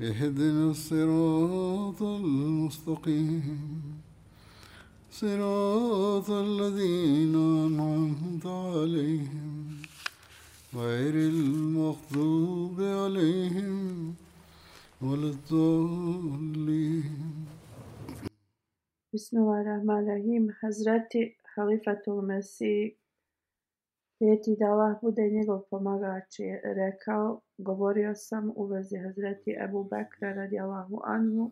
اهدنا الصراط المستقيم. صراط الذين أنعمت عليهم. غير المغضوب عليهم ولا الضالين. Bismillahirrahmanirrahim. Hazreti Halifatul Mesih, prijeti da Allah bude njegov pomagač, je rekao, govorio sam u vezi Hazreti Ebu Bekra radijallahu anhu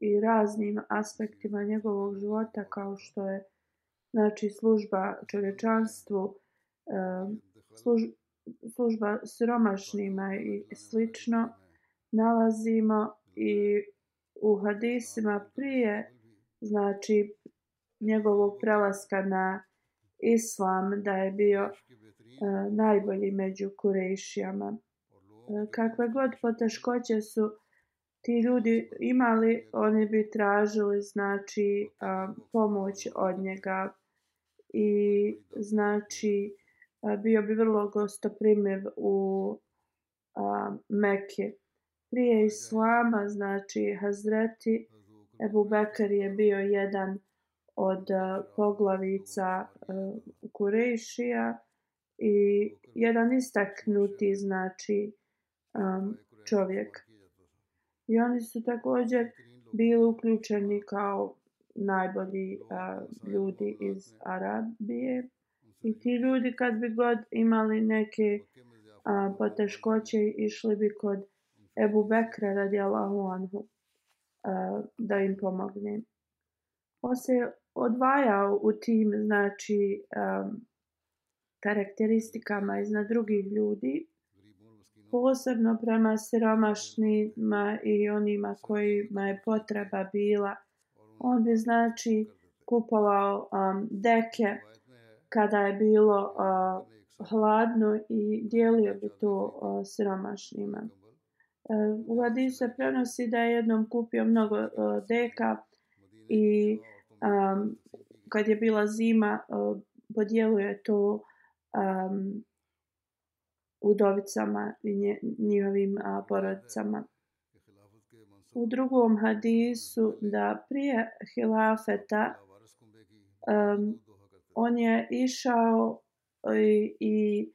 i raznim aspektima njegovog života kao što je znači služba čovječanstvu, služ, služba siromašnima i slično nalazimo i u hadisima prije znači njegovog prelaska na islam da je bio E, najbolji među kurejšijama. E, kakve god poteškoće su ti ljudi imali, oni bi tražili znači e, pomoć od njega i znači bio bi vrlo gostoprimiv u Mekke. Prije islama, znači Hazreti Ebu Bekr je bio jedan od poglavica Kurejšija Kurešija i jedan istaknuti znači um, čovjek. I oni su također bili uključeni kao najbolji uh, ljudi iz Arabije. I ti ljudi kad bi god imali neke uh, poteškoće išli bi kod Ebu Bekra radijallahu anhu uh, da im pomogne. On se odvajao u tim znači um, karakteristikama iznad drugih ljudi posebno prema siromašnima i onima kojima je potreba bila. On bi znači kupovao um, deke kada je bilo uh, hladno i dijelio bi to uh, siromašnima. Uh, u hadisu se prenosi da je jednom kupio mnogo uh, deka i um, kad je bila zima uh, podijelio je to um, udovicama i njihovim a, porodicama. U drugom hadisu da prije hilafeta um, on je išao i, i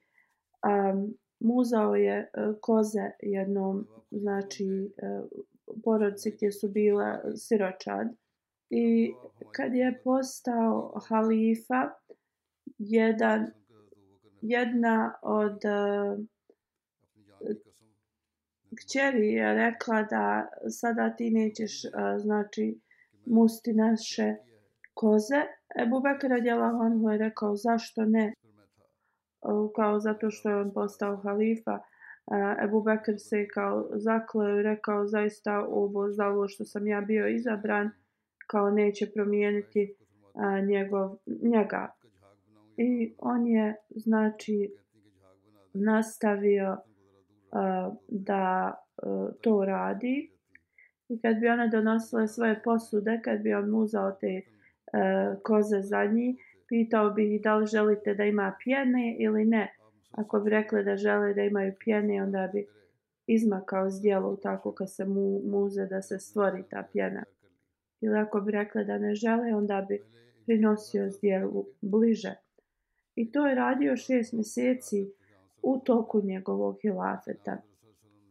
um, muzao je e, koze jednom znači e, uh, porodici gdje su bila siročad i kad je postao halifa jedan jedna od uh, kćeri je rekla da sada ti nećeš uh, znači musti naše koze. Ebu Bekir radijalahu anhu je rekao zašto ne? Uh, kao zato što je on postao halifa. Uh, Ebu Bekir se kao zakleo i rekao zaista ovo za ovo što sam ja bio izabran kao neće promijeniti uh, njegov, njega i on je znači nastavio uh, da uh, to radi. I kad bi ona donosila svoje posude kad bi on uzao te uh, koze za njih pitao bi ih da li želite da ima pjene ili ne. Ako bi rekli da žele da imaju pjene onda bi izmakao zdjelo tako kad se mu, muze da se stvori ta pjena. Ili ako bi rekli da ne žele onda bi prinosio zdjelu bliže. I to je radio šest mjeseci u toku njegovog hilafeta.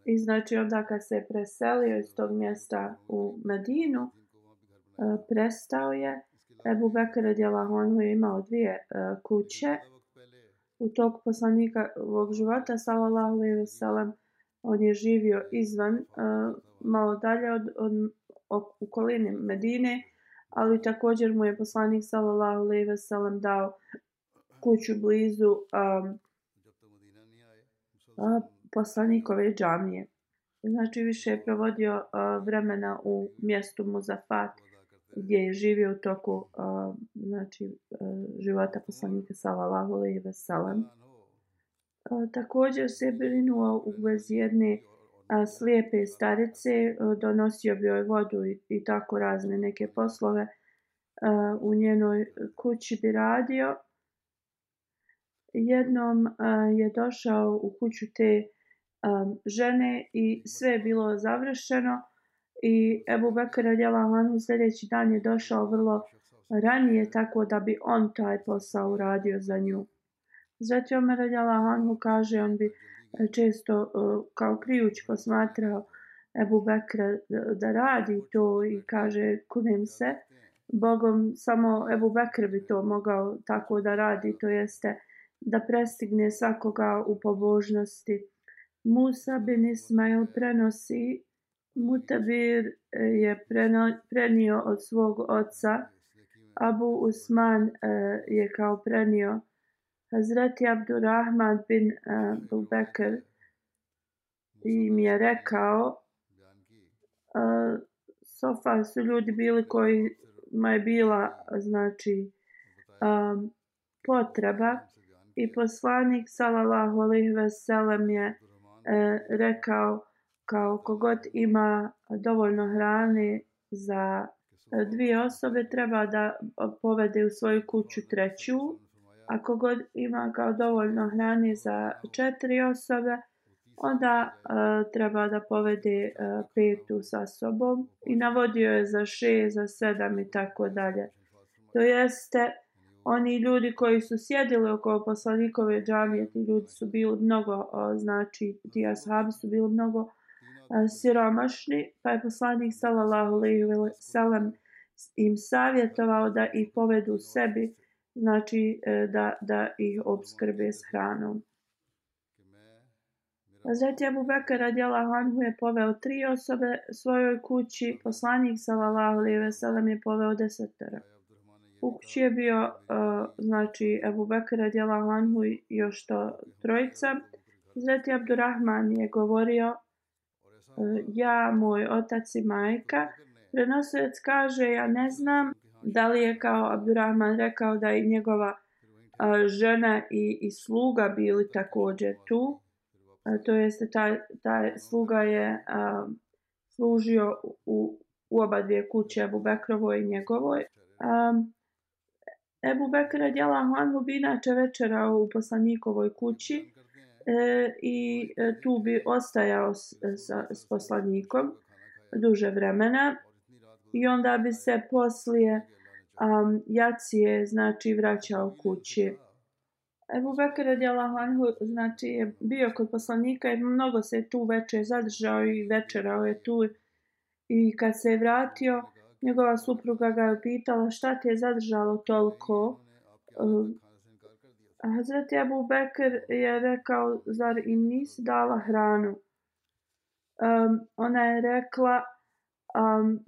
I znači onda kad se preselio iz tog mjesta u Medinu, e, prestao je. Ebu Bekr radijallahu anhu je imao dvije e, kuće u toku poslanikovog života, sallallahu alejhi ve sellem, on je živio izvan, e, malo dalje od, od, od okolini Medine, ali također mu je poslanik sallallahu alejhi ve sellem dao kuću blizu um, poslanikove džamije. Znači više je provodio uh, vremena u mjestu Muzafat gdje je živio u toku uh, znači, uh, života poslanika sallallahu alejhi ve sellem. Također se brinuo u vezi jedne a, slijepe starice, a, donosio bi joj vodu i, i tako razne neke poslove a, u njenoj kući bi radio. Jednom eh, je došao u kuću te eh, žene i sve je bilo završeno i Ebu Bekr radjela Hanu sljedeći dan je došao vrlo ranije tako da bi on taj posao uradio za nju. Zati Omer radjala kaže, on bi eh, često kao krijuć posmatrao Ebu Bekra da radi to i kaže, kunem se, Bogom samo Ebu Bekr bi to mogao tako da radi, to jeste da prestigne svakoga u pobožnosti. Musa bin Ismail prenosi, Mutabir e, je je prenio od svog oca, Abu Usman e, je kao prenio Hazreti Abdurrahman bin e, Abu Bekr im je rekao uh, Sofa su ljudi bili koji ma je bila znači um, potreba i poslanik sallallahu alejhi ve sellem je e, rekao kao kogod ima dovoljno hrane za e, dvije osobe treba da povede u svoju kuću treću ako god ima kao dovoljno hrane za četiri osobe, onda uh, treba da povede uh, petu sa sobom i navodio je za šest, za sedam i tako dalje. To jeste, oni ljudi koji su sjedili oko poslanikove džamije, ti ljudi su bili mnogo, znači ti ashabi su bili mnogo siromašni, pa je poslanik sallallahu alejhi ve sellem im savjetovao da ih povedu sebi znači e, da, da ih obskrbe s hranom. Hazreti Abu Bakr radijallahu anhu je poveo tri osobe svojoj kući, poslanik sallallahu alejhi ve sellem je poveo desetera. U kući je bio uh, znači Ebu Bakr radijallahu Lanhu i još to trojica. Zreti Abdurrahman je govorio uh, ja, moj otac i majka. Prenosec kaže ja ne znam da li je kao Abdurrahman rekao da je njegova uh, žena i, i sluga bili također tu. Uh, to jeste taj, taj sluga je uh, služio u, u oba dvije kuće Abu Bekrovoj i njegovoj. Um, Ebu Bekr radjala Hanhu bi inače večera u poslanikovoj kući e, i e, tu bi ostajao s, e, s, s poslanikom duže vremena i onda bi se poslije um, jacije znači vraćao kući. Ebu Bekir radijallahu anhu znači je bio kod poslanika i mnogo se tu večer zadržao i večerao je tu i kad se je vratio njegova supruga ga je pitala šta ti je zadržalo toliko Uh, Hazreti Abu Bekr je rekao zar im nisi dala hranu um, ona je rekla um,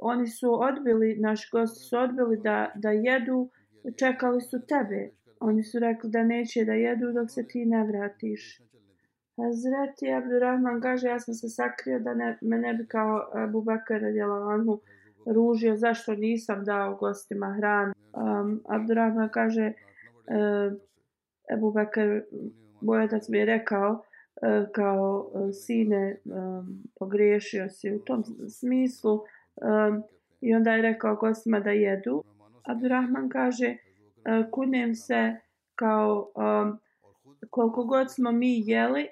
oni su odbili, naši gosti su odbili da, da jedu, čekali su tebe. Oni su rekli da neće da jedu dok se ti ne vratiš. Hazreti Abdurrahman kaže, ja sam se sakrio da ne, me ne bi kao Abu Bakr radijala anhu ružio, zašto nisam dao gostima hranu. Um, Abdurrahman kaže, uh, Ebu Bekr, moj otac mi je rekao, uh, kao uh, sine um, pogriješio si u tom smislu um, i onda je rekao gostima da jedu. Abdurrahman kaže uh, kunem se kao um, koliko god smo mi jeli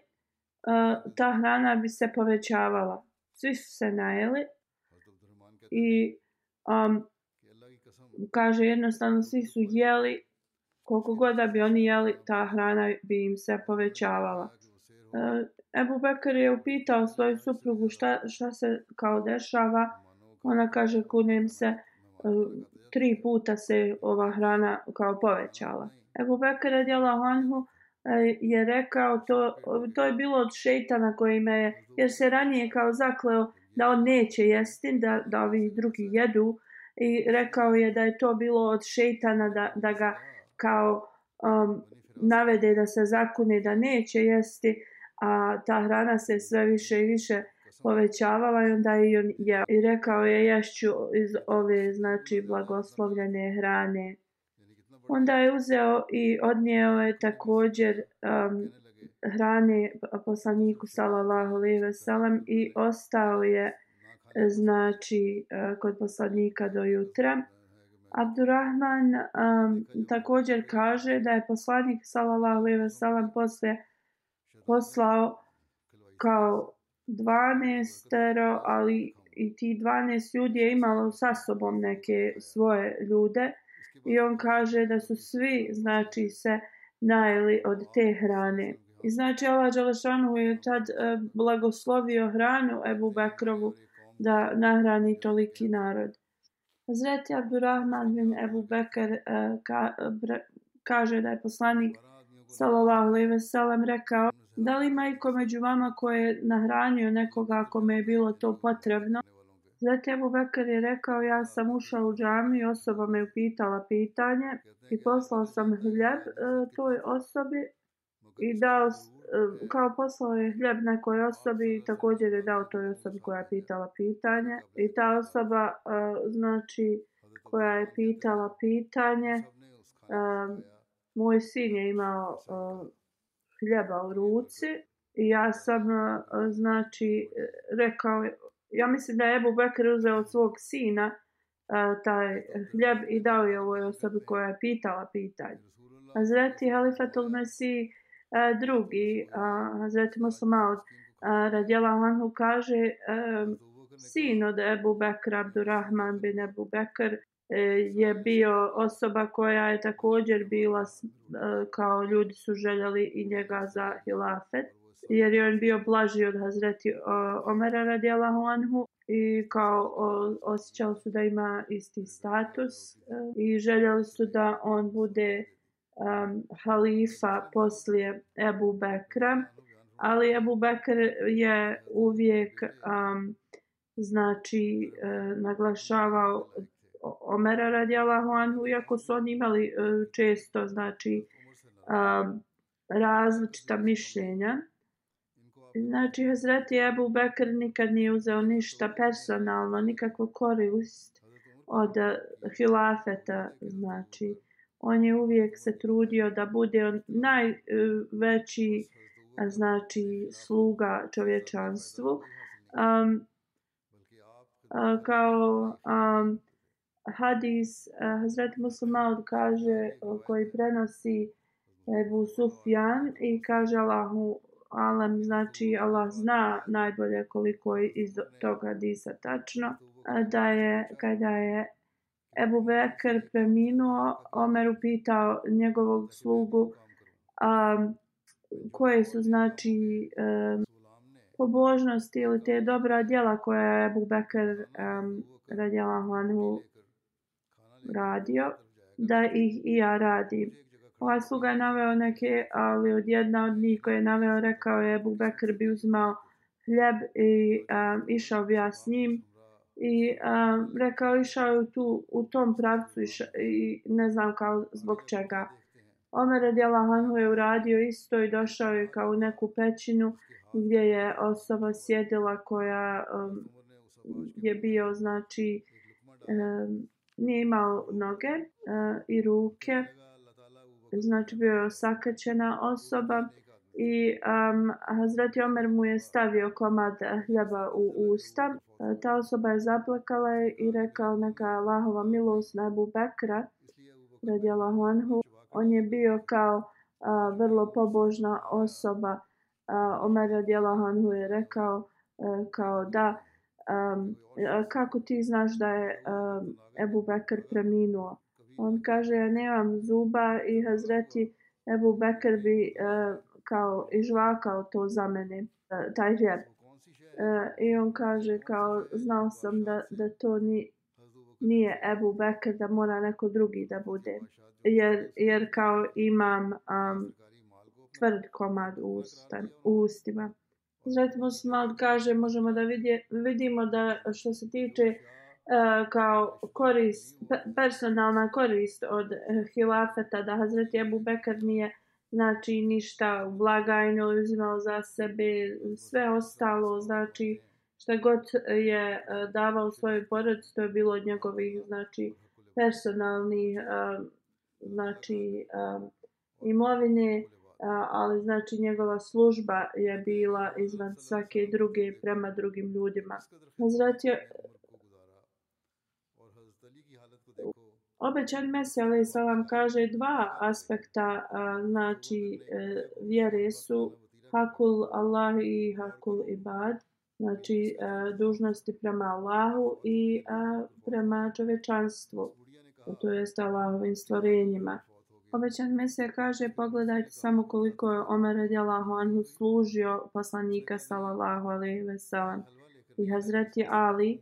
uh, ta hrana bi se povećavala. Svi su se najeli i um, kaže jednostavno svi su jeli koliko god da bi oni jeli ta hrana bi im se povećavala. Uh, Ebu Bekr je upitao svoju suprugu šta, šta se kao dešava. Ona kaže kunem se e, tri puta se ova hrana kao povećala. Ebu Bekr radijallahu anhu e, je rekao to, to je bilo od šeitana koji me je, jer se ranije kao zakleo da on neće jesti, da, da ovi drugi jedu i rekao je da je to bilo od šeitana da, da ga kao um, navede da se zakune da neće jesti, a ta hrana se sve više i više povećavala i onda i on je i rekao je ješću iz ove znači blagoslovljene hrane. Onda je uzeo i odnijeo je također um, hrane poslaniku sallallahu alejhi ve sellem i ostao je znači e, kod poslanika do jutra. Abdurrahman um, također kaže da je poslanik sallallahu alejhi ve sellem posle poslao kao 12, ali i ti 12 ljudi je imalo sa sobom neke svoje ljude i on kaže da su svi znači se najeli od te hrane. I znači Allah Đalešanu je tad e, blagoslovio hranu Ebu Bekrovu da nahrani toliki narod. Zreti Abdurrahman bin Ebu Bekr e, ka, bre, kaže da je poslanik sallallahu alejhi ve sellem rekao da li ima iko među vama ko je nahranio nekoga kome je bilo to potrebno Zatim Ebu Bekr je rekao ja sam ušao u džami osoba me upitala pitanje i poslao sam hljeb e, toj osobi i dao e, kao poslao je hljeb nekoj osobi i također je dao toj osobi koja je pitala pitanje. I ta osoba e, znači koja je pitala pitanje e, moj sin je imao hljeba u ruci. I ja sam znači rekao ja mislim da je Ebu Bekr uzeo od svog sina taj hljeb i dao je ovoj osobi koja je pitala pitanje. Hazreti Halifatul Mesih E, drugi, uh, Hazreti Muslimaud radjela radijala Anhu kaže e, sin od Ebu Bekra Abdurrahman bin Ebu Bekr e, je bio osoba koja je također bila kao ljudi su željeli i njega za hilafet jer je on bio blaži od Hazreti Omera radijalahu anhu i kao osjećali su da ima isti status i željeli su da on bude um, halifa poslije Ebu Bekra ali Ebu Bekr je uvijek um, znači uh, naglašavao Omera radijalahu anhu, iako su oni imali uh, često znači različita mišljenja. Znači, Hazreti Ebu Bekr nikad nije uzeo ništa personalno, nikakvu korist od hilafeta, znači. On je uvijek se trudio da bude najveći znači, sluga čovječanstvu. Um, kao um, hadis uh, Hazreti Muslimaud kaže koji prenosi Ebu Sufjan i kaže Allahu Alam, znači Allah zna najbolje koliko je iz toga hadisa tačno, da je kada je Ebu Bekr preminuo, Omer upitao njegovog slugu um, koje su znači um, pobožnosti ili te dobra djela koja je Ebu Bekr um, radijalahu radio, da ih i ja radim. Ovaj sluga je naveo neke, ali od jedna od njih koje je naveo rekao je Ebu Bekr bi uzmao hljeb i um, išao bi ja s njim. I a, rekao išao je tu u tom pravcu iša, i ne znam kao zbog čega. Omer radijala Hanhu je uradio isto i došao je kao u neku pećinu gdje je osoba sjedila koja um, je bio znači um, nije imao noge uh, i ruke, znači bio je osakaćena osoba i um, Hazreti Omer mu je stavio komad hljeba u usta. E, ta osoba je zaplakala i rekao neka Allahova milost na Ebu Bekra radi Allahu On je bio kao a, vrlo pobožna osoba. A, Omer radi Allahuanhu je rekao a, kao da um, kako ti znaš da je um, Ebu Bekr preminuo? On kaže, ja nemam zuba i Hazreti Ebu Bekr bi uh, kao izvakao to za mene, uh, taj hljeb. Uh, I on kaže, kao znao sam da, da to ni, nije Ebu Bekr da mora neko drugi da bude. Jer, jer kao imam um, tvrd komad u, ustan, u ustima. Zreti Musman kaže, možemo da vidje, vidimo da što se tiče uh, kao korist, personalna korist od uh, hilafeta, da Hazreti Ebu Bekr nije znači ništa u blagajnu uzimao za sebe, sve ostalo, znači šta god je e, davao svojoj porodici, to je bilo od njegovih znači personalnih e, znači e, imovine, ali znači njegova služba je bila izvan svake druge prema drugim ljudima. Hazret je Obećan Mesija alaih salam kaže dva aspekta a, znači e, vjere su hakul Allah i hakul ibad znači e, dužnosti prema Allahu i a, prema čovečanstvu to jest Allahovim stvorenjima Obećan Mesija kaže pogledajte samo koliko je Omer radijalahu anhu služio poslanika sallallahu alaihi ve sallam. i Hazreti Ali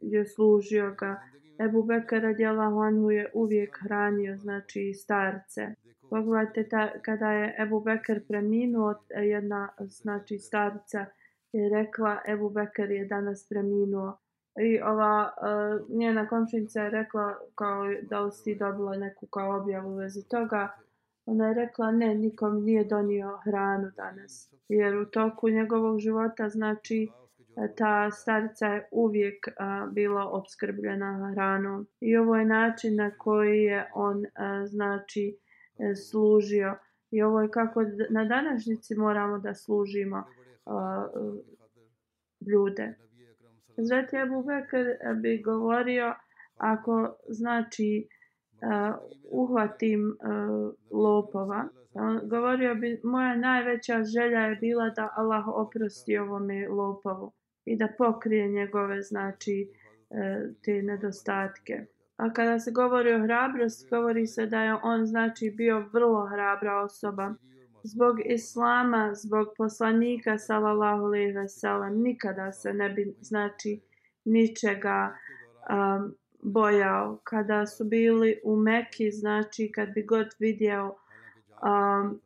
je služio ga Ebu Bekar radijallahu anhu je uvijek hranio, znači starce. Pogledajte, ta, kada je Ebu Bekar preminuo, jedna znači starca je rekla Ebu Bekar je danas preminuo. I ova uh, njena komšinica je rekla kao da li si dobila neku kao objavu u vezi toga. Ona je rekla ne, nikom nije donio hranu danas. Jer u toku njegovog života znači ta starica je uvijek a, bila obskrbljena hranom. I ovo je način na koji je on a, znači e, služio. I ovo je kako na današnjici moramo da služimo a, ljude. Zveti Abu Bekr bi govorio ako znači uh, uhvatim uh, lopova, on govorio bi moja najveća želja je bila da Allah oprosti ovome lopovu i da pokrije njegove znači e, te nedostatke. A kada se govori o hrabrosti, govori se da je on znači bio vrlo hrabra osoba. Zbog islama, zbog poslanika sallallahu alejhi ve sellem nikada se ne bi znači ničega um, bojao. Kada su bili u Mekki, znači kad bi god vidio um,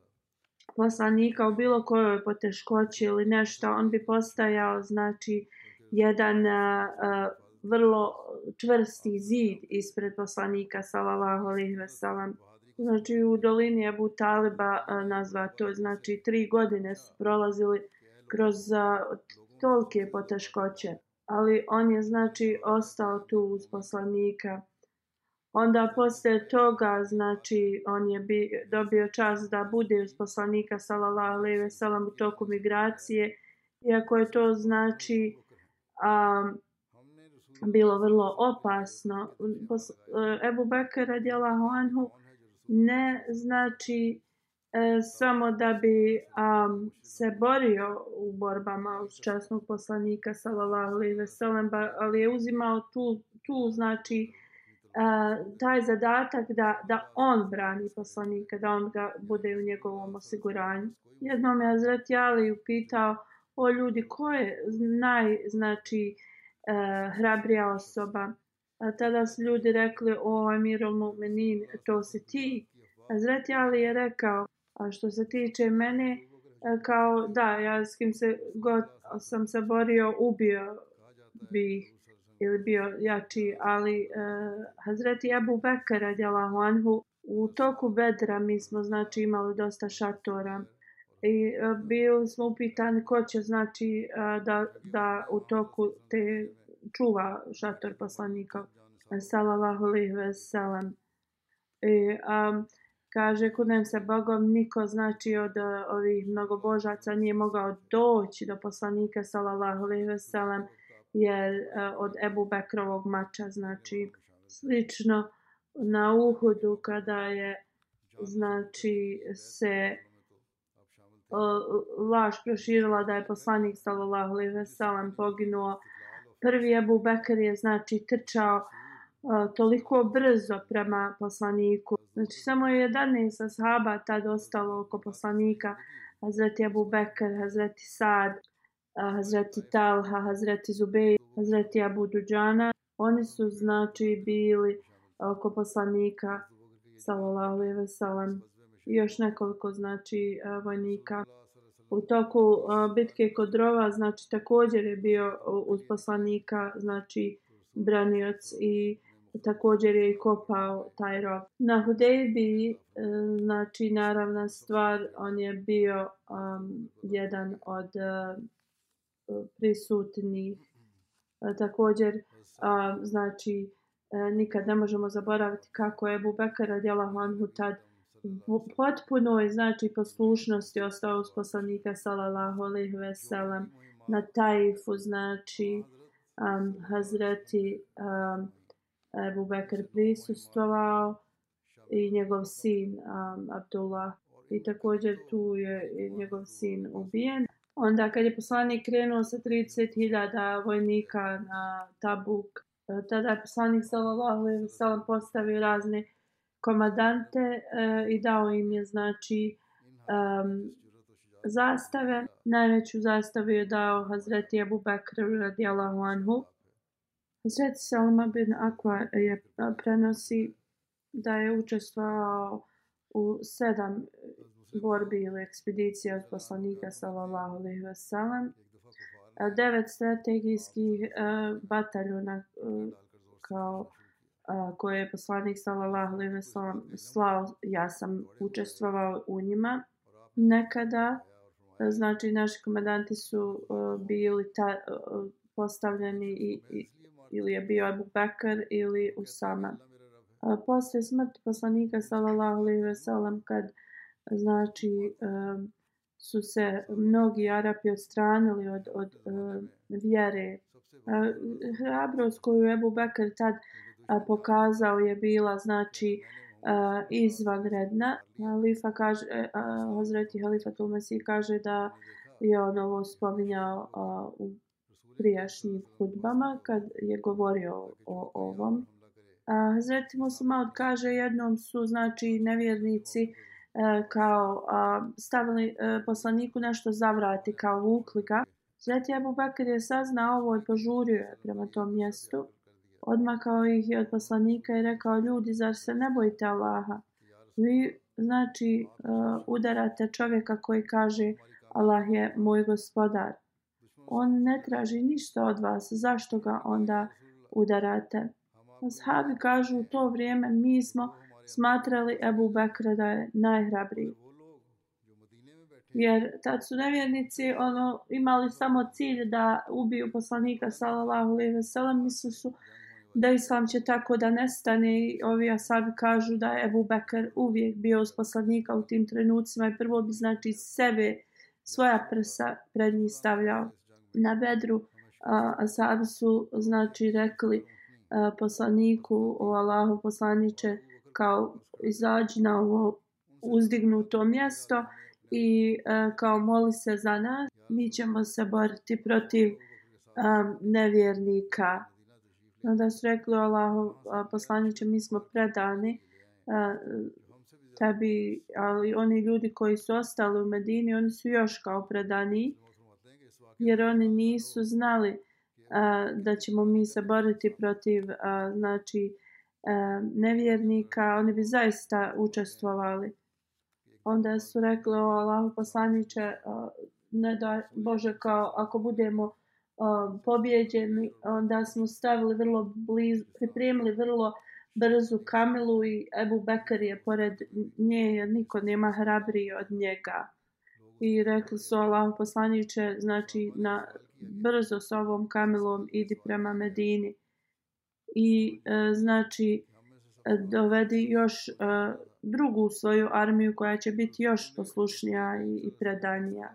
poslanika u bilo kojoj poteškoći ili nešto, on bi postajao znači jedan a, vrlo čvrsti zid ispred poslanika sallallahu alejhi ve sellem. Znači u dolini Abu Taliba a, nazva to znači tri godine su prolazili kroz a, tolke poteškoće, ali on je znači ostao tu uz poslanika Onda posle toga, znači, on je bi, dobio čas da bude uz poslanika sallallahu alejhi ve sellem u toku migracije, iako je to znači um, bilo vrlo opasno. Pos, uh, Ebu Bekr radijallahu anhu ne znači e, samo da bi um, se borio u borbama uz časnog poslanika sallallahu alejhi ve sellem, ali je uzimao tu tu znači taj zadatak da, da on brani poslanika, da on ga bude u njegovom osiguranju. Jednom je Azret Jali upitao o ljudi ko je naj, znači, uh, hrabrija osoba. A tada su ljudi rekli o Emirul Mu'minin, to si ti. Azret Jali je rekao, a što se tiče mene, e, kao da, ja s kim se god sam se borio, ubio bih ili bio jači, ali uh, Hazreti Abu Bekr radijalahu anhu u toku bedra mi smo znači imali dosta šatora. I uh, bili smo upitani ko će znači uh, da, da u toku te čuva šator poslanika sallallahu alejhi ve sellem i um, kaže kunem se Bogom niko znači od uh, ovih mnogobožaca nije mogao doći do poslanika sallallahu alejhi ve sellem je e, od Ebu Bekrovog mača, znači slično na Uhudu kada je znači se uh, laž proširila da je poslanik sallallahu alejhi ve sellem poginuo. Prvi Abu Bekr je znači trčao uh, toliko brzo prema poslaniku. Znači samo je 11 ashaba tad ostalo oko poslanika. Hazreti Abu Bekr, Hazreti Sad, Hazreti Talha, Hazreti Zubej, Hazreti Abu Dujana Oni su znači bili oko poslanika sallallahu alejhi ve sellem i još nekoliko znači e, vojnika. U toku e, bitke kod Rova znači također je bio uz poslanika znači branioc i također je i kopao taj rov. Na Hudejbi, e, znači naravna stvar, on je bio um, jedan od uh, prisutnih. E, također, a, znači, e, nikad ne možemo zaboraviti kako je Ebu Bekara radijalahu anhu tad u potpunoj znači poslušnosti ostao uz poslanika sallallahu alejhi ve sellem na Taifu znači um, Hazreti um, Ebu Bekr prisustovao i njegov sin um, Abdullah i također tu je njegov sin ubijen. Onda kad je poslanik krenuo sa 30.000 vojnika na Tabuk, e, tada je poslanik sallallahu alejhi ve sellem postavio razne komandante e, i dao im je znači um, zastave. Najveću zastavu je dao Hazreti Abu Bakr radijallahu anhu. Hazreti Salma bin Akwa je prenosi da je učestvovao u sedam borbi ili ekspedicija od poslanika sallallahu alejhi ve sellem devet strategijskih uh, bataljuna uh, kao eh, koje je poslanik sallallahu alejhi ve sellem slao. Ja sam učestvovao u njima. Nekada znači naši komandanti su uh, bili ta, uh, postavljeni i, i ili je bio Abu Bakr ili Usama. Uh, posle smrti poslanika sallallahu alejhi ve sellem kad znači su se mnogi Arapi odstranili od od vjere hrabrost koju je Abu tad pokazao je bila znači izvanredna. Halifa kaže, e, Hazreti Halifa Tulmesi kaže da je on ovo spominjao u prijašnjim hudbama kad je govorio o, o ovom. Hazreti Muslimad kaže jednom su znači nevjernici uh, E, kao stavili e, poslaniku nešto zavrati kao vukli ga. Sveti Abu Bakr je saznao ovo i požurio je prema tom mjestu. Odmakao ih je od poslanika i rekao ljudi zar se ne bojite Allaha? Vi znači uh, udarate čovjeka koji kaže Allah je moj gospodar. On ne traži ništa od vas. Zašto ga onda udarate? Ashabi kažu u to vrijeme mi smo smatrali Ebu Bekra da je najhrabriji. Jer tad su nevjernici ono imali samo cilj da ubiju poslanika sallallahu alejhi ve sellem. Misle su da islam će tako da nestane i ovi asabi kažu da je Ebu Bekr uvijek bio uz poslanika u tim trenucima i prvo bi znači sebe svoja prsa pred njih stavljao na bedru. A, asabi su znači rekli a, poslaniku o Allahu poslaniće kao izađi na ovo uzdignuto mjesto i e, kao moli se za nas. Mi ćemo se boriti protiv um, nevjernika. Onda su rekli Allahu poslaniće, mi smo predani uh, tebi, ali oni ljudi koji su ostali u Medini, oni su još kao predani, jer oni nisu znali uh, da ćemo mi se boriti protiv uh, znači, E, nevjernika, oni bi zaista učestvovali. Onda su rekli o Allahu poslaniće, e, ne da Bože kao ako budemo um, pobjeđeni, onda smo stavili vrlo blizu, pripremili vrlo brzu kamilu i Ebu Bekar je pored nje, jer niko nema hrabriji od njega. I rekli su Allah poslaniće, znači na brzo s ovom kamilom idi prema Medini. I e, znači e, dovedi još e, drugu svoju armiju koja će biti još poslušnija i, i predanija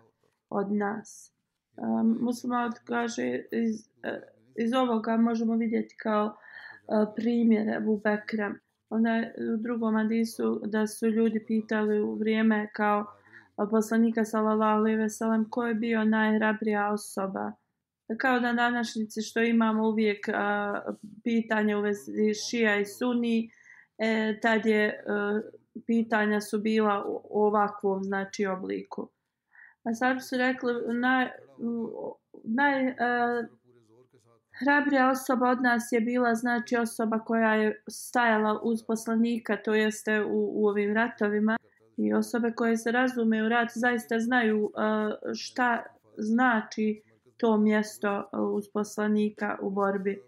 od nas E, muslimat kaže iz, e, iz ovoga možemo vidjeti kao e, primjer Ebu Bekra. Onda u drugom adisu da su ljudi pitali u vrijeme kao e, poslanika sallallahu alejhi ve sellem ko je bio najhrabrija osoba. Kao da današnjici što imamo uvijek a, pitanje u vezi šija i suni, e, tad je a, pitanja su bila u ovakvom znači obliku. A sad su rekli naj, naj a, Hrabrija osoba od nas je bila znači osoba koja je stajala uz poslanika, to jeste u, u ovim ratovima i osobe koje se razume u rat zaista znaju uh, šta znači to mjesto e, uz poslanika u borbi.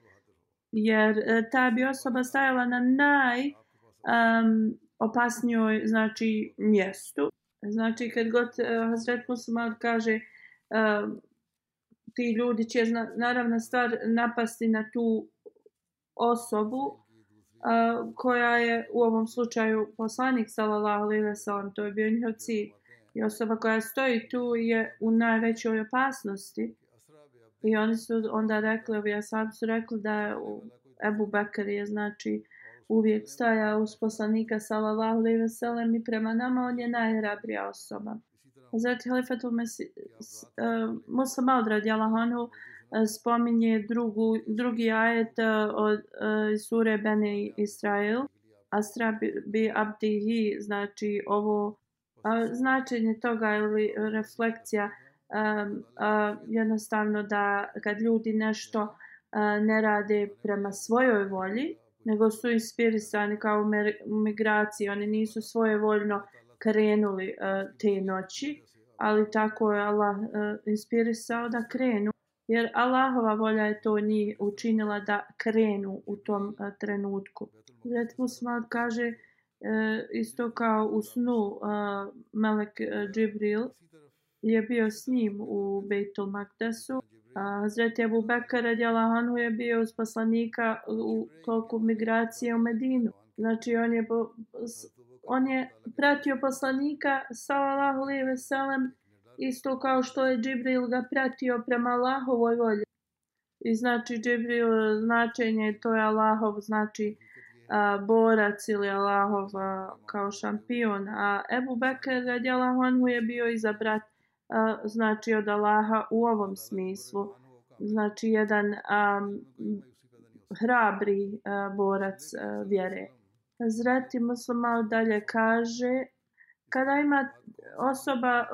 Jer e, ta bi osoba stajala na naj um, opasnijoj znači mjestu. Znači kad god uh, Hazret Muslimar kaže uh, ti ljudi će naravna stvar napasti na tu osobu uh, koja je u ovom slučaju poslanik sallallahu alejhi ve sellem to je bio njihov cilj i osoba koja stoji tu je u najvećoj opasnosti i oni su onda rekli ovi asabi su rekli da Ebu Bekr je znači uvijek staja uz poslanika sallallahu alejhi ve sellem i prema nama on je najhrabrija osoba Hazreti Halifatul uh, e, Musa Maud radijalahu anhu uh, spominje drugu, drugi ajet uh, od uh, sure Bene Israel. Asra bi, bi abdihi, znači ovo uh, značenje toga ili reflekcija um, uh, jednostavno da kad ljudi nešto uh, ne rade prema svojoj volji, nego su inspirisani kao u migraciji, oni nisu svoje voljno krenuli uh, te noći, ali tako je Allah uh, inspirisao da krenu, jer Allahova volja je to njih učinila da krenu u tom uh, trenutku. Zet Musmal kaže uh, isto kao u snu uh, Melek uh, Džibril je bio s njim u Bejtul Makdesu. Hazreti Abu Bakr radijalahu anhu je bio uz poslanika u toku migracije u Medinu. Znači on je on je pratio poslanika sallallahu alejhi ve sellem isto kao što je Džibril ga pratio prema Allahovoj volji. I znači Džibril značenje to je Allahov znači a, borac ili Allahov a, kao šampion. A Ebu Bekr radijalahu anhu je bio izabrat a, znači od Allaha u ovom smislu. Znači jedan um, hrabri uh, borac uh, vjere. Zreti malo dalje kaže kada ima osoba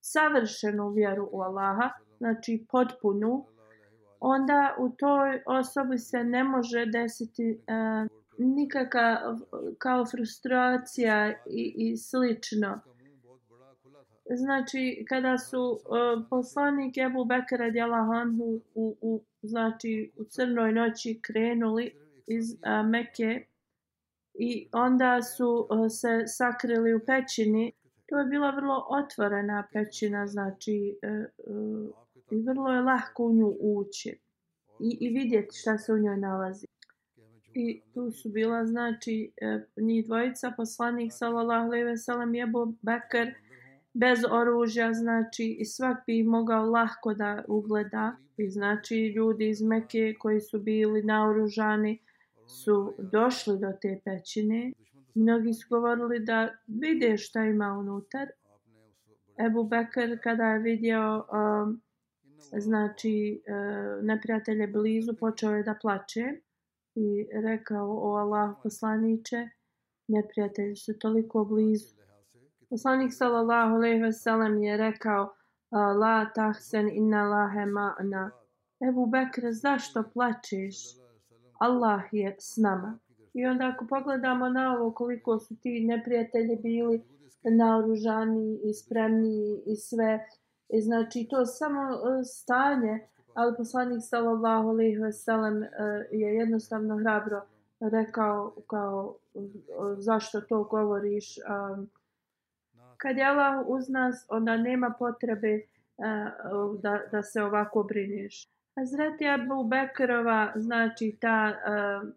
savršenu vjeru u Allaha, znači potpunu, onda u toj osobi se ne može desiti uh, nikakva kao frustracija i, i slično. Znači, kada su uh, poslanik Ebu Bekara radijalahu anhu u, u, znači, u crnoj noći krenuli iz uh, Mekke, i onda su uh, se sakrili u pećini. To je bila vrlo otvorena pećina, znači uh, uh, i vrlo je lahko u nju ući i, i vidjeti šta se u njoj nalazi. I tu su bila, znači, uh, njih dvojica, poslanik sallallahu alejhi ve sellem je Bekr bez oružja, znači i svak bi mogao lahko da ugleda. I znači ljudi iz Mekke koji su bili naoružani, su došli do te pećine, mnogi su govorili da vide šta ima unutar. Ebu Bekr kada je vidio um, znači uh, neprijatelje blizu, počeo je da plače i rekao o Allah poslaniće, neprijatelji su toliko blizu. Poslanik sallallahu alejhi ve sellem je rekao la tahsen inna lahe ma'na. Ebu Bekr, zašto plačeš? Allah je s nama. I onda ako pogledamo na ovo koliko su ti neprijatelji bili naoružani i spremni i sve, i znači to samo e, stanje, ali poslanik sallallahu alejhi ve sellem e, je jednostavno hrabro rekao kao zašto to govoriš kad je Allah uz nas onda nema potrebe uh, da, da se ovako brineš. Hazreti Abu Bekrova, znači ta uh,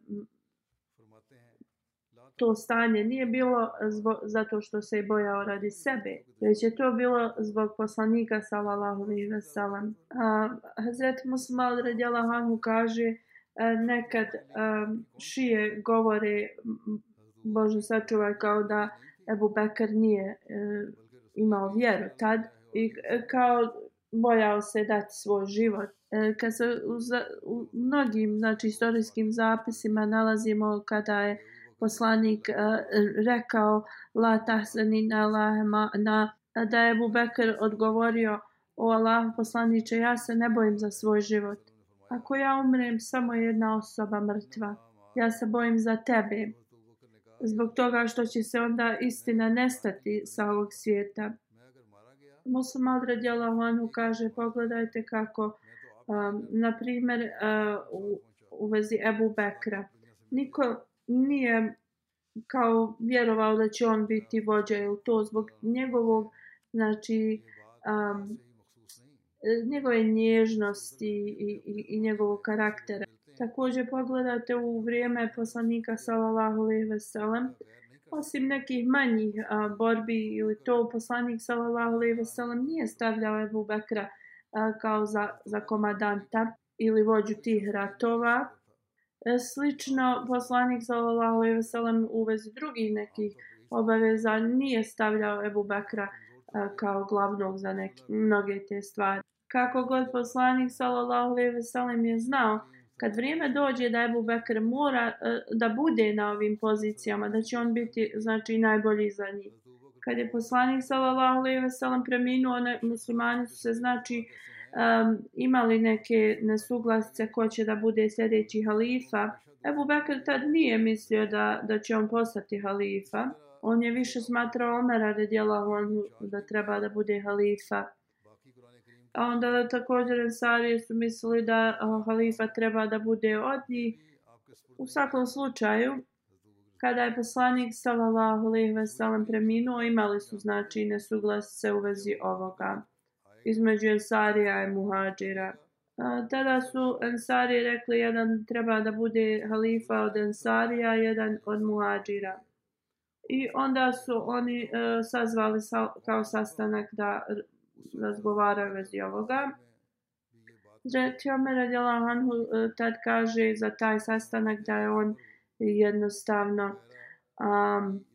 to stanje nije bilo zbog, zato što se je bojao radi sebe, već je to bilo zbog poslanika sallallahu alejhi ve sellem. Uh, Hazreti Musmal radijallahu anhu kaže uh, nekad um, šije govore Bože sačuvaj kao da Ebu Bekr nije e, imao vjeru tad i e, kao bojao se dati svoj život E, kad se u, u mnogim znači istorijskim zapisima nalazimo kada je poslanik e, rekao la tahzani na lahema na da je Abu Bekr odgovorio o Allah poslaniče ja se ne bojim za svoj život Ako ja umrem, samo jedna osoba mrtva. Ja se bojim za tebe. Zbog toga što će se onda istina nestati sa ovog svijeta. Muslim Adra Djelavanu kaže, pogledajte kako, um, na primjer, uh, u, u vezi Ebu Bekra. Niko nije kao vjerovao da će on biti vođa ili to zbog njegovog, znači, um, njegove nježnosti i, i, i njegovog karaktera. Također pogledate u vrijeme poslanika sallallahu alejhi ve sellem osim nekih manjih a, borbi ili to poslanik sallallahu alejhi ve sellem nije stavljao Ebu Bekra a, kao za, za komadanta ili vođu tih ratova. E, slično poslanik sallallahu alejhi ve sellem u vezi drugih nekih obaveza nije stavljao Ebu Bekra a, kao glavnog za neke mnoge te stvari. Kako god poslanik sallallahu alejhi ve sellem je znao kad vrijeme dođe da Ebu Bekr mora e, da bude na ovim pozicijama, da će on biti znači najbolji za njih. Kad je poslanik sallallahu alejhi ve sellem preminuo, ne, muslimani su se znači um, imali neke nesuglasice ko će da bude sljedeći halifa. Ebu Bekr tad nije mislio da, da će on postati halifa. On je više smatrao Omera radijallahu anhu da treba da bude halifa. A onda također Ansarije su mislili da halifa treba da bude od njih. U svakom slučaju, kada je poslanik sallallahu alejhi ve sellem preminuo, imali su znači nesuglasice u vezi ovoga između Ensarija i Muhadžira. Tada su Ensari rekli jedan treba da bude halifa od Ensarija, jedan od Muhadžira. I onda su oni e, sazvali sa, kao sastanak da razgovaraju vezi ovoga. Zreti Omer radijala Anhu e, tad kaže za taj sastanak da je on jednostavno um,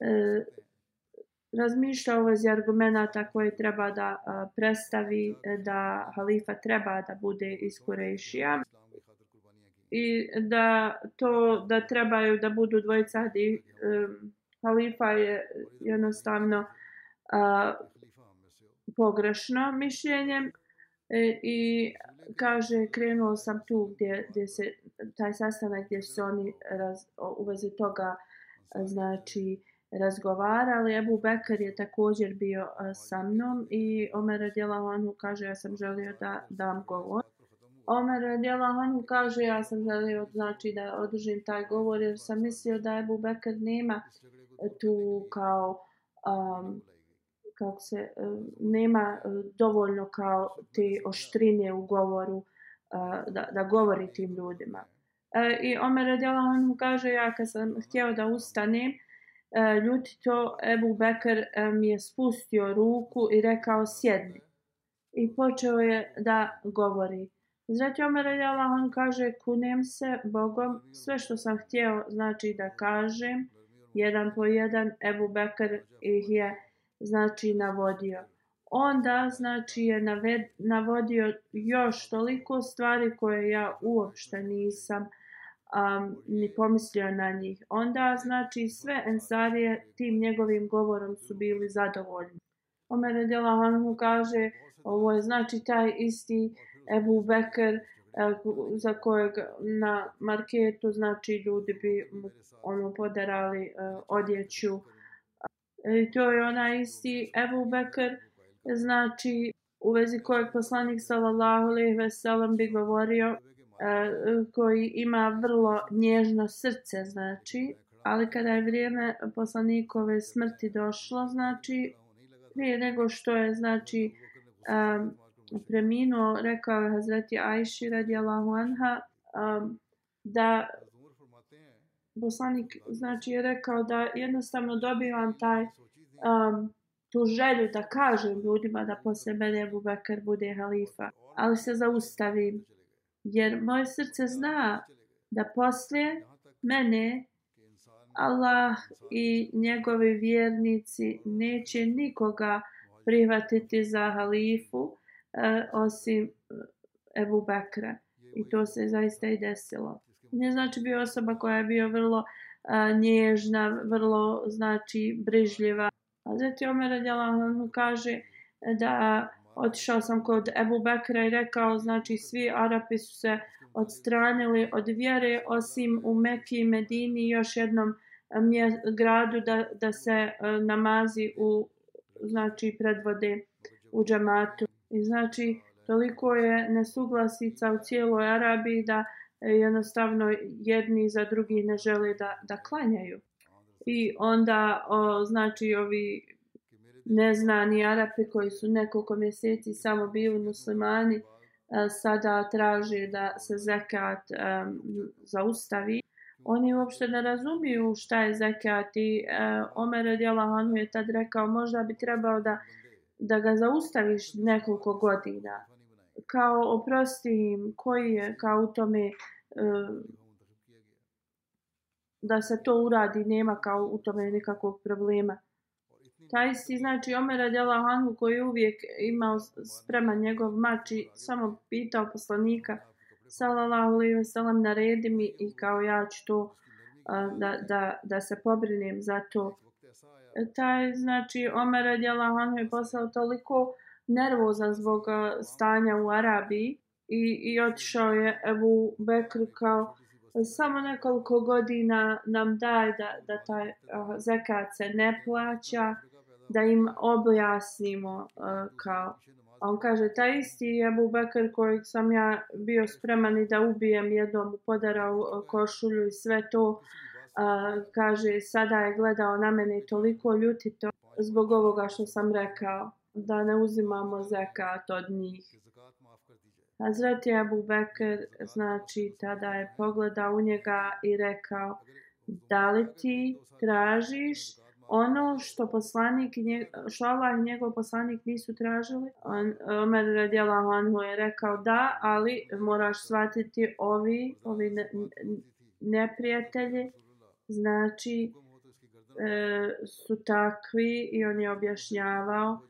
e, razmišlja u vezi argumenta koje treba da a, predstavi e, da halifa treba da bude iz Kurešija i da to da trebaju da budu dvojica di, um, halifa je jednostavno a, pogrešno mišljenje e, i kaže krenuo sam tu gdje, gdje se taj sastanak gdje su oni raz, u vezi toga znači razgovarali. Ebu Bekar je također bio e, sa mnom i Omer Radjelahanu kaže ja sam želio da dam govor. Omer Radjelahanu kaže ja sam želio znači da održim taj govor jer sam mislio da Ebu Bekar nema tu kao um, kako se e, nema e, dovoljno kao te oštrine u govoru e, da, da govori tim ljudima. I Omer Radjelan mu kaže, ja kad sam htjeo da ustanem, ljuti to, Ebu Bekr mi je spustio ruku i rekao sjedni. I počeo je da govori. Znači Omer Radjelan kaže, kunem se Bogom, sve što sam htjeo znači da kažem, jedan po jedan, Ebu Bekr ih je znači navodio. Onda znači je naved, navodio još toliko stvari koje ja uopšte nisam um, ni pomislio na njih. Onda znači sve ensarije tim njegovim govorom su bili zadovoljni. Omer Radjela mu kaže ovo je znači taj isti Ebu Bekr za kojeg na marketu znači ljudi bi ono podarali uh, odjeću I to je ona isti Ebu Bekr, znači u vezi kojeg poslanik sallallahu alejhi ve sellem bi govorio e, koji ima vrlo nježno srce znači ali kada je vrijeme poslanikove smrti došlo znači prije nego što je znači um, preminuo rekao je Hazreti Ajši radijallahu anha um, da poslanik znači je rekao da jednostavno dobivam taj um, tu želju da kažem ljudima da posle mene Ebu Bekr bude halifa, ali se zaustavim jer moje srce zna da posle mene Allah i njegovi vjernici neće nikoga prihvatiti za halifu uh, osim uh, Ebu Bekra. I to se zaista i desilo ne znači bio osoba koja je bio vrlo a, nježna, vrlo znači brižljiva. A zati Omer Adjalahu kaže da Otišao sam kod Ebu Bekra i rekao, znači svi Arapi su se odstranili od vjere, osim u Mekiji i Medini i još jednom mje, gradu da, da se e, namazi u, znači, predvode u džamatu. I znači, toliko je nesuglasica u cijeloj Arabiji da e, E, jednostavno jedni za drugi ne žele da, da klanjaju. I onda, o, znači, ovi neznani Arapi koji su nekoliko mjeseci samo bili muslimani, a, sada traže da se zekat um, zaustavi. Oni uopšte ne razumiju šta je zekat i uh, Omer Adjelahanu je tad rekao možda bi trebao da, da ga zaustaviš nekoliko godina. Kao oprosti im koji je kao u tome e, da se to uradi nema kao u tome nikakvog problema. Taj si, znači Omer radijala Hanhu koji uvijek imao spreman njegov mač i samo pitao poslanika sallallahu alejhi ve sellem naredi mi i kao ja ću to da, da, da se pobrinem za to. E, taj znači Omer radijala Hanhu je poslao toliko nervozan zbog stanja u Arabiji i, i otišao je Ebu Bekr kao samo nekoliko godina nam daje da, da taj uh, zekat se ne plaća da im objasnimo uh, kao. On kaže taj isti Abu Bekr koji sam ja bio spreman i da ubijem jednom podarao košulju i sve to uh, kaže sada je gledao na mene toliko ljutito zbog ovoga što sam rekao da ne uzimamo zekat od njih. Hazreti Abu Bekr znači tada je pogledao u njega i rekao da li ti tražiš ono što poslanik što Allah i njegov poslanik nisu tražili? On Omer radijallahu anhu je rekao da ali moraš shvatiti ovi ovi ne, neprijatelji znači e, su takvi i on je objašnjavao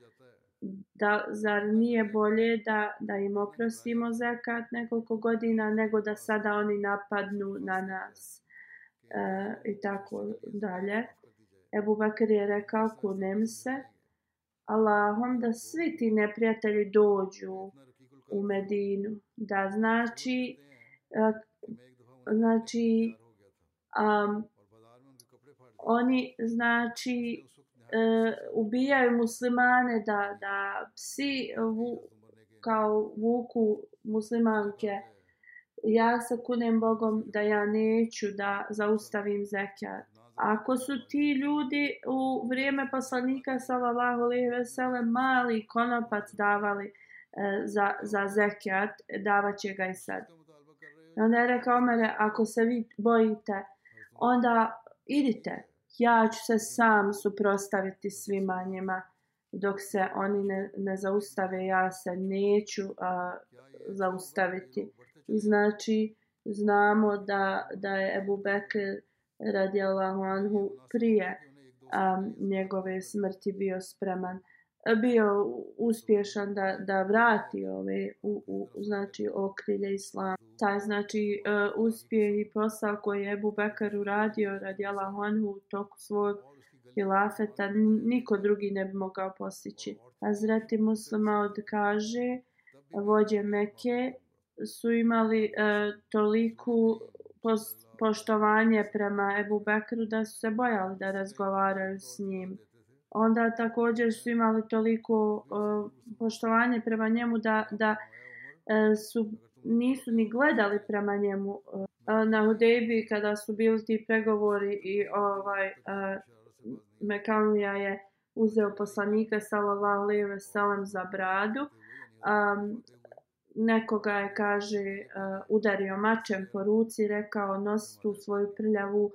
da zar nije bolje da da im oprostimo zakat nekoliko godina nego da sada oni napadnu na nas? E, i tako dalje. Ebu Bakr je rekao, kunem se. Allahom da svi ti neprijatelji dođu u Medinu. Da znači, e, znači, um, oni znači e, ubijaju muslimane da, da psi vu, kao vuku muslimanke. Ja se kunem Bogom da ja neću da zaustavim zekat. Ako su ti ljudi u vrijeme poslanika sallallahu alejhi ve sellem mali konopac davali e, za za zekat davaće ga i sad. Onda je rekao mene ako se vi bojite onda idite ja ću se sam suprostaviti svima njima. Dok se oni ne, ne zaustave ja se neću a, zaustaviti. I znači znamo da da je Ebu Bekr radijallahu anhu prije a, njegove smrti bio spreman bio uspješan da, da vrati ove u, u znači okrilje islam taj znači uh, uspjeh i posao koji je Ebu Bekar uradio radi anhu u toku svog hilafeta niko drugi ne bi mogao postići Hazreti muslima odkaže vođe Meke su imali uh, toliku post, poštovanje prema Ebu Bekru da su se bojali da razgovaraju s njim. Onda također su imali toliko uh, poštovanje prema njemu da, da uh, su nisu ni gledali prema njemu uh, na Hudebi kada su bili ti pregovori i ovaj uh, Mekanlija je uzeo poslanika sallallahu alejhi ve sellem za bradu. Um, nekoga je, kaže, uh, udario mačem po ruci, rekao nosi tu svoju prljavu uh,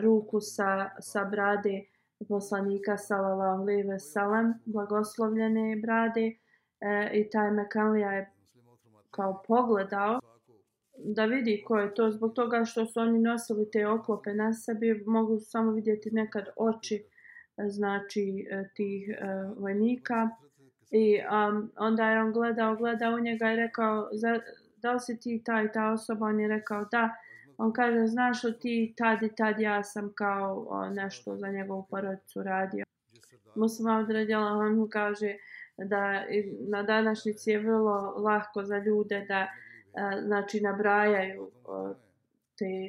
ruku sa, sa brade poslanika sallallahu alejhi ve sellem blagoslovljene brade e, i taj Mekanlija je kao pogledao da vidi ko je to zbog toga što su oni nosili te oklope na sebi mogu samo vidjeti nekad oči e, znači e, tih e, vojnika I um, onda je on gledao, gledao u njega i rekao, za, da li si ti taj ta osoba? On je rekao, da. On kaže, znaš li ti tad i tad ja sam kao o, nešto za njegovu porodicu radio. Muslima odredila, on mu kaže, da na današnjici je vrlo lahko za ljude da a, znači nabrajaju a, te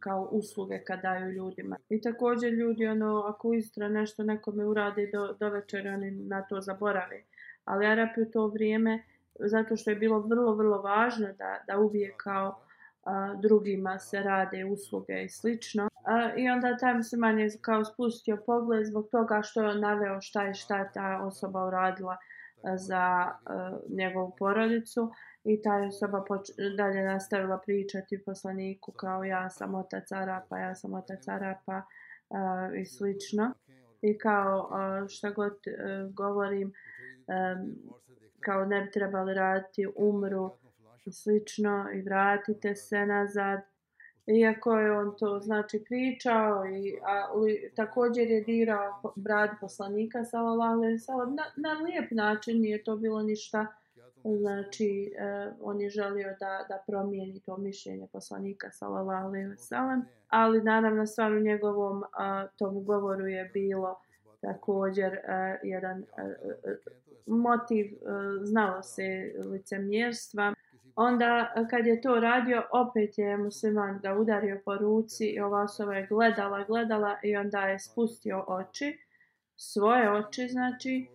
kao usluge kad daju ljudima. I također ljudi, ono, ako istra nešto nekome uradi do, do večera, oni na to zaborave. Ali Arapi u to vrijeme, zato što je bilo vrlo, vrlo važno da, da uvijek kao a, drugima se rade usluge i slično. A, I onda taj musliman je kao spustio pogled zbog toga što je on naveo šta je šta ta osoba uradila za a, njegovu porodicu i ta osoba poč dalje nastavila pričati poslaniku kao ja sam otac Arapa, ja sam otac Arapa a, i slično. I kao što šta god a, govorim, a, kao ne bi trebali raditi, umru i slično i vratite se nazad. Iako je on to znači pričao i a, li, također je dirao brad poslanika sallallahu alejhi ve sellem. Na, na lijep način nije to bilo ništa. Znači eh, on je želio da da promijeni to mišljenje poslanika sallallahu alejhi ve sellem ali naravno stvar u njegovom a, tom govoru je bilo također eh, jedan eh, motiv eh, znalo se licemjerstva. Onda e, kad je to radio, opet je musliman ga udario po ruci i ova osoba je gledala, gledala i onda je spustio oči, svoje oči znači,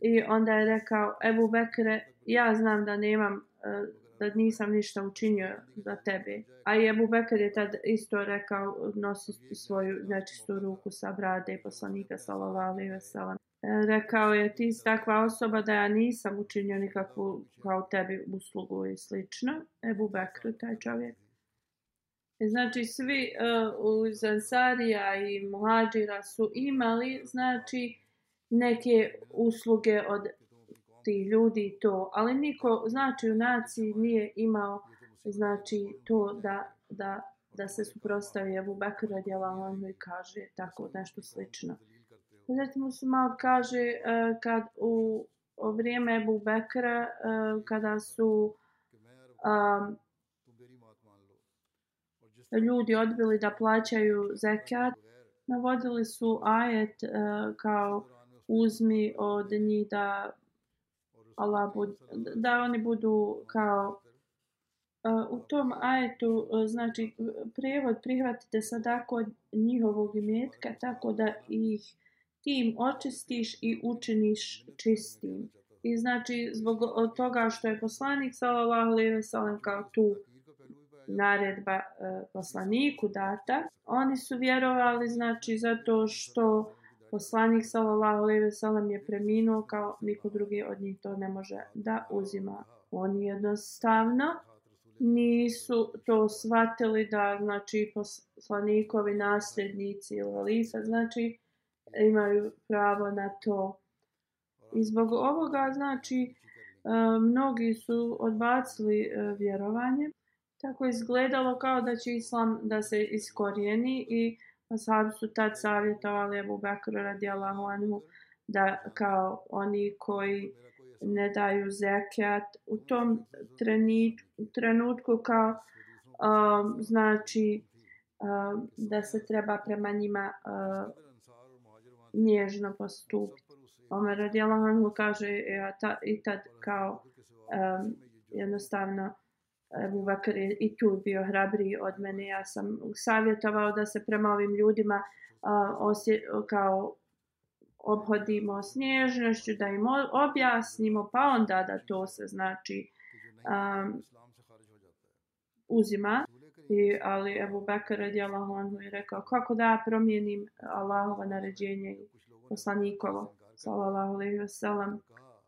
i onda je rekao, Ebu Bekre, ja znam da nemam, e, da nisam ništa učinio za tebe. A i Ebu Bekr je tad isto rekao, nosi svoju znači, nečistu ruku sa brade poslanika, sallallahu alaihi veselam. E, rekao je ti si takva osoba da ja nisam učinio nikakvu kao tebi uslugu i slično. Ebu Bekru, taj čovjek. E, znači svi uh, iz Ansarija i Muhađira su imali znači neke usluge od tih ljudi to, ali niko znači u naciji nije imao znači to da, da, da se suprostavi Ebu Bekru radijalahu i kaže tako nešto slično. Recimo se malo kaže uh, kad u, u vrijeme Ebu Bekra uh, kada su um, ljudi odbili da plaćaju zekat, navodili su ajet uh, kao uzmi od njih da Allah bud, da oni budu kao uh, u tom ajetu uh, znači prijevod prihvatite sadako njihovog imetka tako da ih tim očistiš i učiniš čistim. I znači zbog toga što je poslanik sallallahu alejhi ve sellem kao tu naredba e, poslaniku data, oni su vjerovali znači zato što poslanik sallallahu alejhi ve sellem je preminuo kao niko drugi od njih to ne može da uzima. Oni jednostavno nisu to shvatili da znači poslanikovi nasljednici ili halifa znači imaju pravo na to. I zbog ovoga, znači, e, mnogi su odbacili e, vjerovanje. Tako izgledalo kao da će islam da se iskorijeni i ashabi su tad savjetovali Abu Bakr radijallahu anhu da kao oni koji ne daju zekijat u tom trenutku kao um, znači um, da se treba prema njima uh, nježno postupiti. Omer radijalahu kaže e, ja, ta, i tad kao um, jednostavno Ebu Bakr je i tu bio hrabriji od mene. Ja sam savjetovao da se prema ovim ljudima uh, osje, kao obhodimo s nježnošću, da im objasnimo, pa onda da to se znači um, uzima. I, ali Ebu Bekir radijallahu anhu je rekao kako da ja promijenim Allahova naređenje i poslanikovo? Sallallahu alejhi ve sellem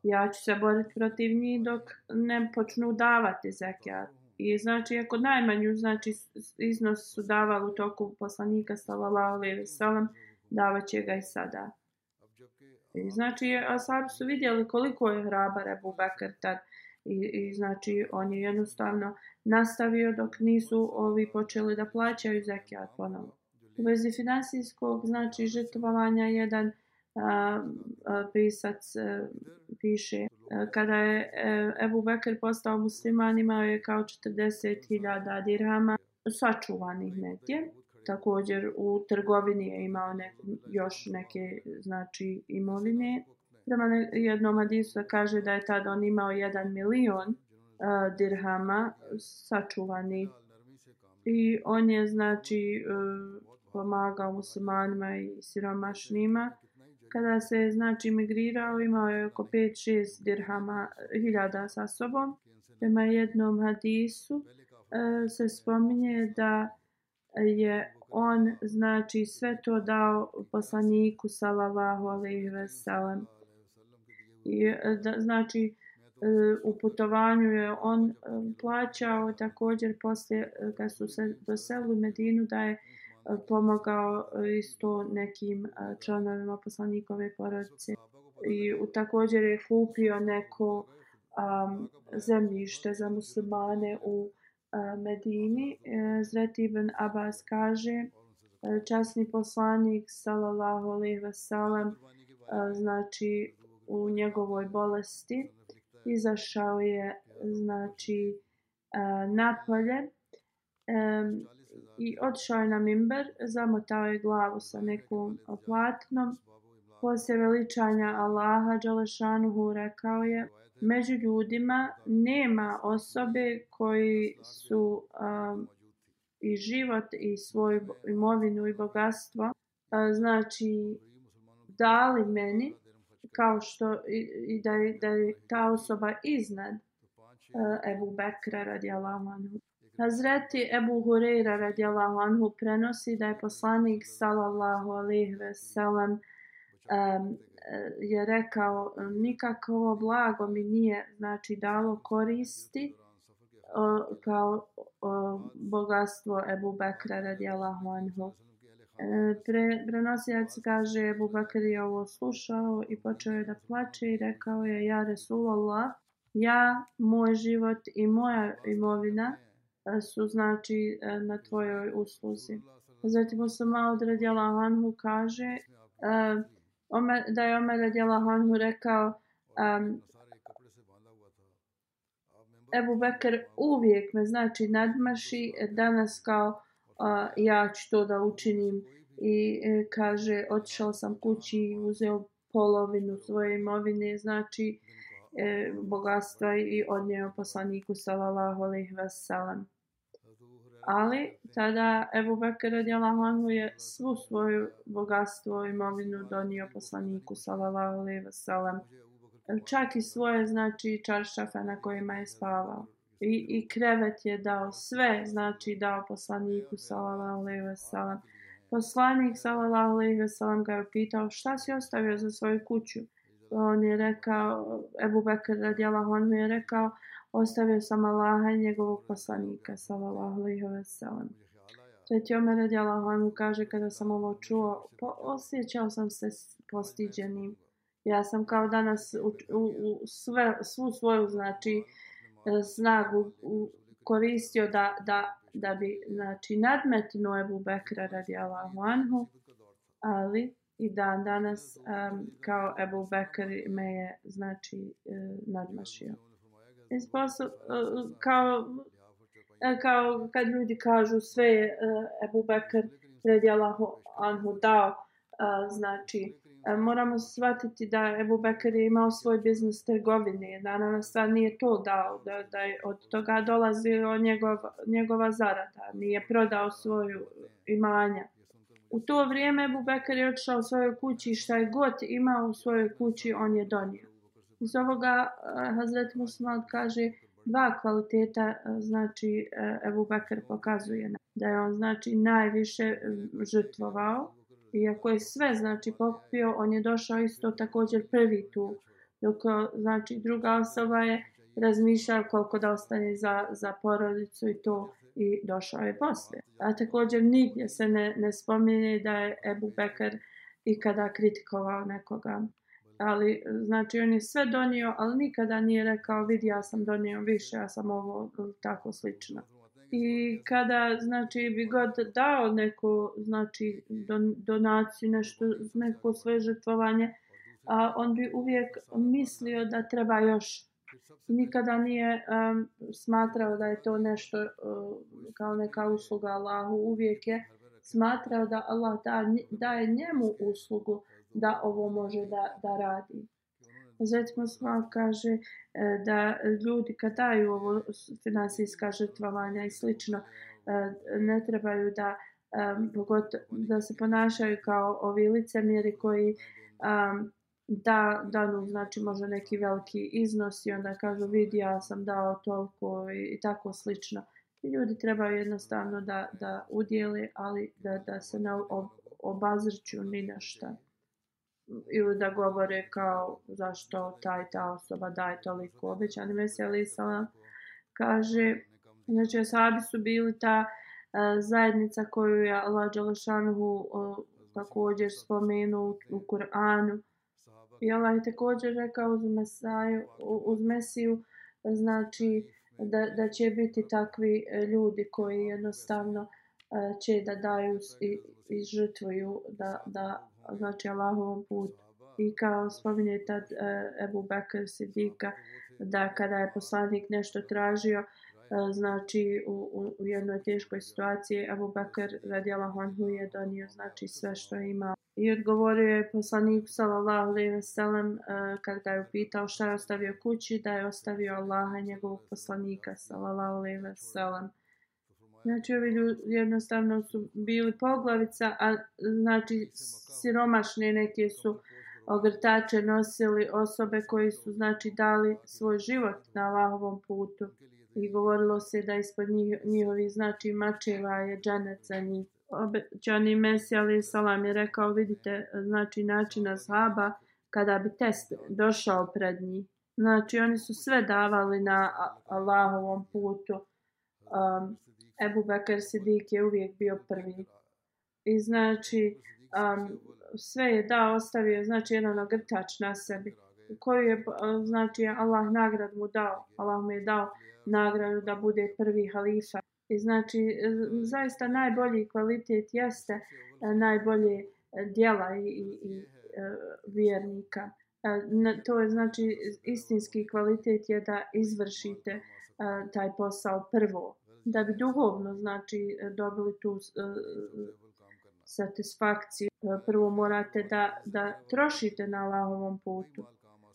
ja ću se boriti protiv njih dok ne počnu davati zekat. I znači ako najmanju znači iznos su davali u toku poslanika sallallahu alejhi ve sellem davaće ga i sada. I znači ashabi su vidjeli koliko je hrabar Abu Bekr tad. I, I znači on je jednostavno nastavio dok nisu ovi počeli da plaćaju zekijat ponovno. U vezi finansijskog znači žrtvovanja jedan a, a, pisac a, piše e, kada je e, Ebu Bekir postao musliman imao je kao 40.000 dirhama sačuvanih negdje. Također u trgovini je imao ne, još neke znači imovine Prema jednom hadisu kaže da je tad on imao jedan milion uh, dirhama sačuvani i on je znači uh, pomagao muslimanima i siromašnima. Kada se znači migrirao imao je oko 5-6 dirhama hiljada sa sobom. Prema jednom hadisu uh, se spominje da je on znači sve to dao poslaniku sallallahu alejhi ve sellem i e, da, znači e, u putovanju je on e, plaćao također poslije kad su se doselili u Medinu da je pomogao isto nekim članovima poslanikove porodice i također je kupio neko um, zemljište za muslimane u uh, Medini. Zret ibn Abbas kaže časni poslanik sallallahu alejhi ve sellem znači u njegovoj bolesti izašao je znači e, napolje e, i odšao je na mimber, zamotao je glavu sa nekom platnom. Poslije veličanja Allaha Đalešanuhu rekao je među ljudima nema osobe koji su um, i život i svoju imovinu i bogatstvo uh, znači dali meni kao što i, i da, je, da je ta osoba iznad uh, Ebu Bekra radijallahu anhu. Hazreti Ebu Hureyra radijallahu anhu prenosi da je poslanik sallallahu alaihi ve sellem um, je rekao nikakvo blago mi nije znači dalo koristi uh, kao uh, bogatstvo Ebu Bekra radijallahu anhu. E, pre, prenosijac kaže Abu Bakr je ovo slušao i počeo je da plače i rekao je ja Resulullah ja, moj život i moja imovina e, su znači e, na tvojoj usluzi. Zatim se malo radijala Anhu kaže e, da je Omer radijala Anhu rekao um, Ebu Bekr uvijek me znači nadmaši danas kao a, ja ću to da učinim. I e, kaže otišao sam kući i uzeo polovinu svoje imovine znači e, bogatstva i odnio poslaniku sallallahu alejhi ve ali tada Ebu Bekr radijalahu anhu je svu svoju bogatstvo i imovinu donio poslaniku sallallahu alejhi ve čak i svoje znači čaršafe na kojima je spavao i, i krevet je dao sve, znači dao poslaniku sallallahu alejhi ve sellem. Poslanik sallallahu alejhi ve sellem ga je pitao šta si ostavio za svoju kuću. On je rekao Ebu Bekr radijallahu anhu je rekao ostavio sam Allaha i njegovog poslanika sallallahu alejhi ve sellem. Treći Omer radijallahu anhu kaže kada sam ovo čuo, po, osjećao sam se postiđenim. Ja sam kao danas u, u, u sve, svu svoju znači E, snagu koristio da, da, da bi znači, nadmetnuo Ebu Bekra radi Allahu Anhu, ali i dan danas um, kao Ebu Bekr me je znači uh, nadmašio. E, Isposu, uh, kao, uh, kao kad ljudi kažu sve je uh, Ebu Bekr radi Allahu Anhu dao, uh, znači moramo shvatiti da Ebu Bekir je imao svoj biznis trgovine, da nam sad nije to dao, da, da je od toga dolazi njegov, njegova zarada, nije prodao svoju imanja. U to vrijeme Ebu Bekir je odšao u svojoj kući i šta je god imao u svojoj kući, on je donio. Iz ovoga eh, Hazret Musmad kaže dva kvaliteta, eh, znači eh, Ebu Bekir pokazuje da je on znači najviše žrtvovao, iako je sve znači pokupio, on je došao isto također prvi tu. Dok znači druga osoba je razmišljao koliko da ostane za, za porodicu i to i došao je posle. A također nigdje se ne, ne spominje da je Ebu Bekar ikada kritikovao nekoga. Ali znači on je sve donio, ali nikada nije rekao vidi ja sam donio više, ja sam ovo tako slično i kada znači bi god dao neko znači don, donaciju nešto neko svoje žrtvovanje a on bi uvijek mislio da treba još. Nikada nije um, smatrao da je to nešto um, kao neka usluga Allahu. Uvijek je smatrao da Allah da, daje njemu uslugu da ovo može da, da radi. Zatim Musma kaže e, da ljudi kad daju ovo finansijska žrtvovanja i slično, e, ne trebaju da e, da se ponašaju kao ovi licemjeri koji da danu znači možda neki veliki iznos i onda kažu vidi ja sam dao toliko i, i tako slično. I ljudi trebaju jednostavno da, da udjeli, ali da, da se ne obazrću ni na šta. Ili da govore kao zašto taj ta osoba daje toliko obećani. veseli Salam kaže, znači asabi su bili ta uh, zajednica koju je Allah Đalašanhu uh, e, također spomenuo u, u Kur'anu. I Allah je također rekao uz, Mesaju, uz Mesiju, znači da, da će biti takvi e, ljudi koji jednostavno uh, će da daju i, i žrtvuju da, da znači Allahovom put. I kao spominje tad uh, eh, Ebu Bekr Sidika, da kada je poslanik nešto tražio, uh, znači u, u, u jednoj teškoj situaciji Ebu Bekr radijala Honhu je donio znači sve što je imao. I odgovorio je poslanik sallallahu alejhi ve sellem eh, uh, kad ga je upitao šta je ostavio kući, da je ostavio Allaha njegovog poslanika sallallahu alejhi ve sellem. Znači ovi ljudi jednostavno su bili poglavica, a znači siromašne neke su ogrtače nosili osobe koji su znači dali svoj život na Allahovom putu. I govorilo se da ispod njih, njihovi znači mačeva je dženet za njih. Obećani Mesi ali salam je rekao vidite znači način zhaba kada bi test došao pred njih. Znači oni su sve davali na Allahovom putu. Um, Ebu Bekr Sidik je uvijek bio prvi. I znači, um, sve je da ostavio, znači, jedan ono ogrtač na sebi. Koju je, znači, Allah nagrad mu dao. Allah mu je dao nagradu da bude prvi halifa. I znači, zaista najbolji kvalitet jeste e, najbolje e, djela dijela i, i, i e, vjernika. To je znači istinski kvalitet je da izvršite taj posao prvo da bi duhovno znači e, dobili tu uh, satisfakciju e, prvo morate da da trošite na Allahovom putu.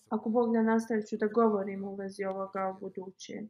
Ako Bog da nastavit ću da govorim u vezi ovoga u budućem